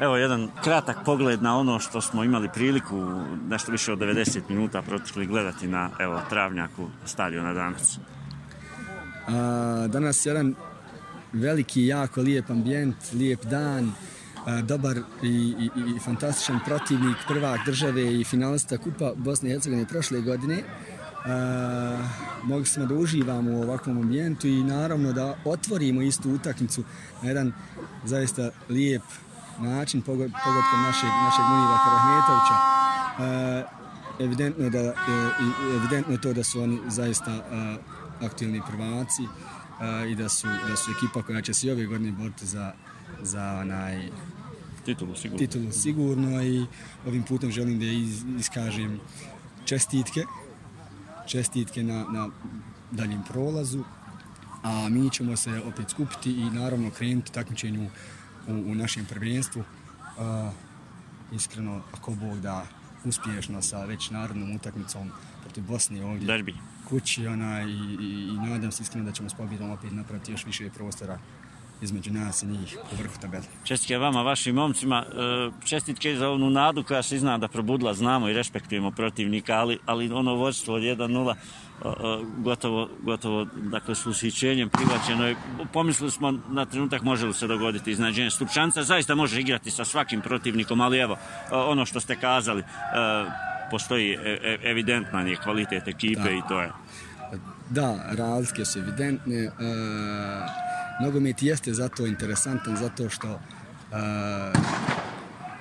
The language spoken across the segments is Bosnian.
Evo jedan kratak pogled na ono što smo imali priliku nešto više od 90 minuta protekli gledati na evo travnjaku stadiona danas. A, danas je jedan veliki, jako lijep ambijent, lijep dan, a, dobar i, i, i fantastičan protivnik prvak države i finalista Kupa Bosne i Hercegovine prošle godine. A, mogli smo da uživamo u ovakvom ambijentu i naravno da otvorimo istu utakmicu na jedan zaista lijep način pogodkom našeg, našeg Munira Karahmetovića. E, evidentno, da, e, evidentno je to da su oni zaista e, aktivni prvaci e, i da su, da su ekipa koja će se i ove godine boriti za, za onaj titulu sigurno. titulu sigurno i ovim putem želim da iz, iskažem čestitke čestitke na, na daljim prolazu a mi ćemo se opet skupiti i naravno krenuti takmičenju u, u našem prvenstvu. Uh, iskreno, ako Bog da uspješno sa već narodnom utakmicom protiv Bosne ovdje. Derbi. Kući ona i, i, i nadam se iskreno da ćemo s pobjedom opet napraviti još više prostora između nas i njih u vrhu tabeli. Čestitke vama, vašim momcima. Čestitke za onu nadu koja se zna da probudila. Znamo i respektujemo protivnika, ali, ali ono vodstvo od 1-0 gotovo, gotovo dakle, s ushićenjem prihvaćeno je. Pomislili smo na trenutak može li se dogoditi iznađenje Stupčanca. Zaista može igrati sa svakim protivnikom, ali evo, ono što ste kazali, postoji e, e, evidentan je kvalitet ekipe da. i to je. Da, razlike su evidentne. E, nogomet jeste zato interesantan, zato što e,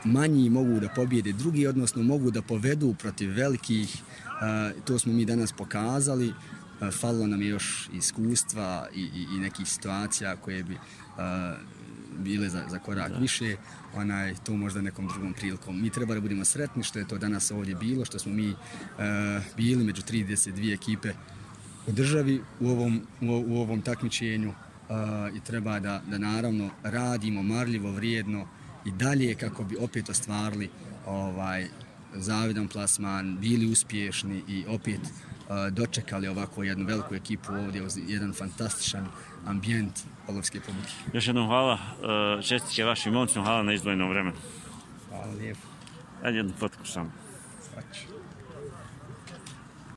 manji mogu da pobjede drugi, odnosno mogu da povedu protiv velikih. E, to smo mi danas pokazali. E, falilo nam je još iskustva i, i, i nekih situacija koje bi e, bile za, za korak da. više, onaj, to možda nekom drugom prilikom. Mi treba da budemo sretni što je to danas ovdje bilo, što smo mi e, bili među 32 ekipe u državi u ovom, u, u ovom takmičenju i treba da, da naravno radimo marljivo, vrijedno i dalje kako bi opet ostvarili ovaj zavidan plasman, bili uspješni i opet dočekali ovako jednu veliku ekipu ovdje, jedan fantastičan ambijent Olovske publike. Još jednom hvala, uh, čestitke vašim momcima, hvala na izdvojenom vremenu. Hvala lijepo. Ajde jednu fotku samo.